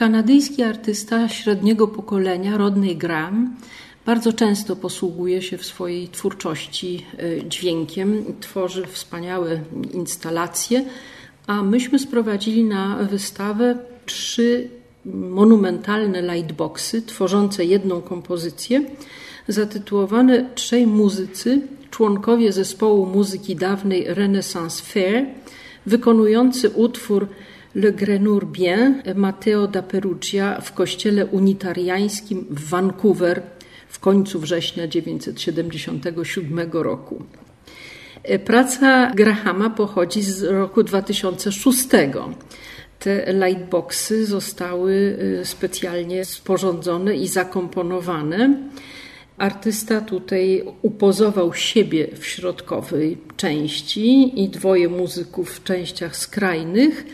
Kanadyjski artysta średniego pokolenia, Rodney Graham, bardzo często posługuje się w swojej twórczości e, dźwiękiem, tworzy wspaniałe instalacje, a myśmy sprowadzili na wystawę trzy monumentalne lightboxy tworzące jedną kompozycję, zatytułowane Trzej muzycy, członkowie zespołu muzyki dawnej Renaissance Fair, wykonujący utwór Le Grenur Bien Matteo da Perugia w kościele unitariańskim w Vancouver w końcu września 1977 roku. Praca Grahama pochodzi z roku 2006. Te lightboxy zostały y, specjalnie sporządzone i zakomponowane. Artysta tutaj upozował siebie w środkowej części i dwoje muzyków w częściach skrajnych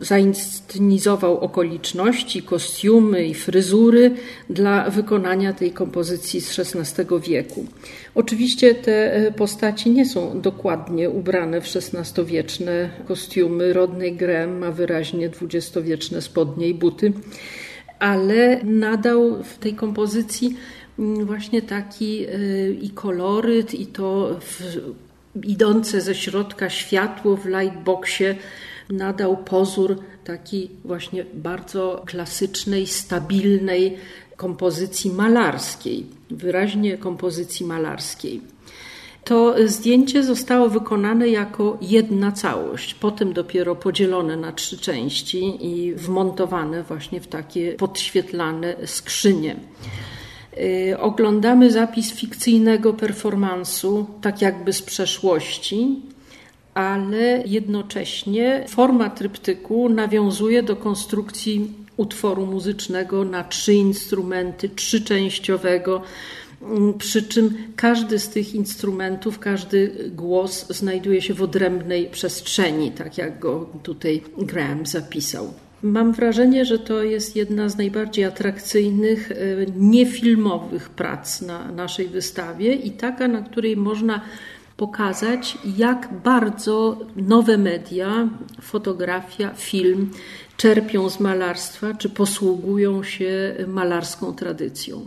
zainscenizował okoliczności, kostiumy i fryzury dla wykonania tej kompozycji z XVI wieku. Oczywiście te e, postaci nie są dokładnie ubrane w XVI-wieczne kostiumy. Rodney Graham ma wyraźnie dwudziestowieczne spodnie i buty, ale nadał w tej kompozycji mm, właśnie taki e, i koloryt, i to w, idące ze środka światło w lightboxie nadał pozór takiej właśnie bardzo klasycznej, stabilnej kompozycji malarskiej, wyraźnie kompozycji malarskiej. To zdjęcie zostało wykonane jako jedna całość, potem dopiero podzielone na trzy części i wmontowane właśnie w takie podświetlane skrzynie. Y, oglądamy zapis fikcyjnego performansu, tak jakby z przeszłości, ale jednocześnie forma tryptyku nawiązuje do konstrukcji utworu muzycznego na trzy instrumenty, trzyczęściowego. Przy czym każdy z tych instrumentów, każdy głos znajduje się w odrębnej przestrzeni, tak jak go tutaj Graham zapisał. Mam wrażenie, że to jest jedna z najbardziej atrakcyjnych, e, niefilmowych prac na naszej wystawie i taka, na której można pokazać, jak bardzo nowe media, fotografia, film czerpią z malarstwa, czy posługują się malarską tradycją.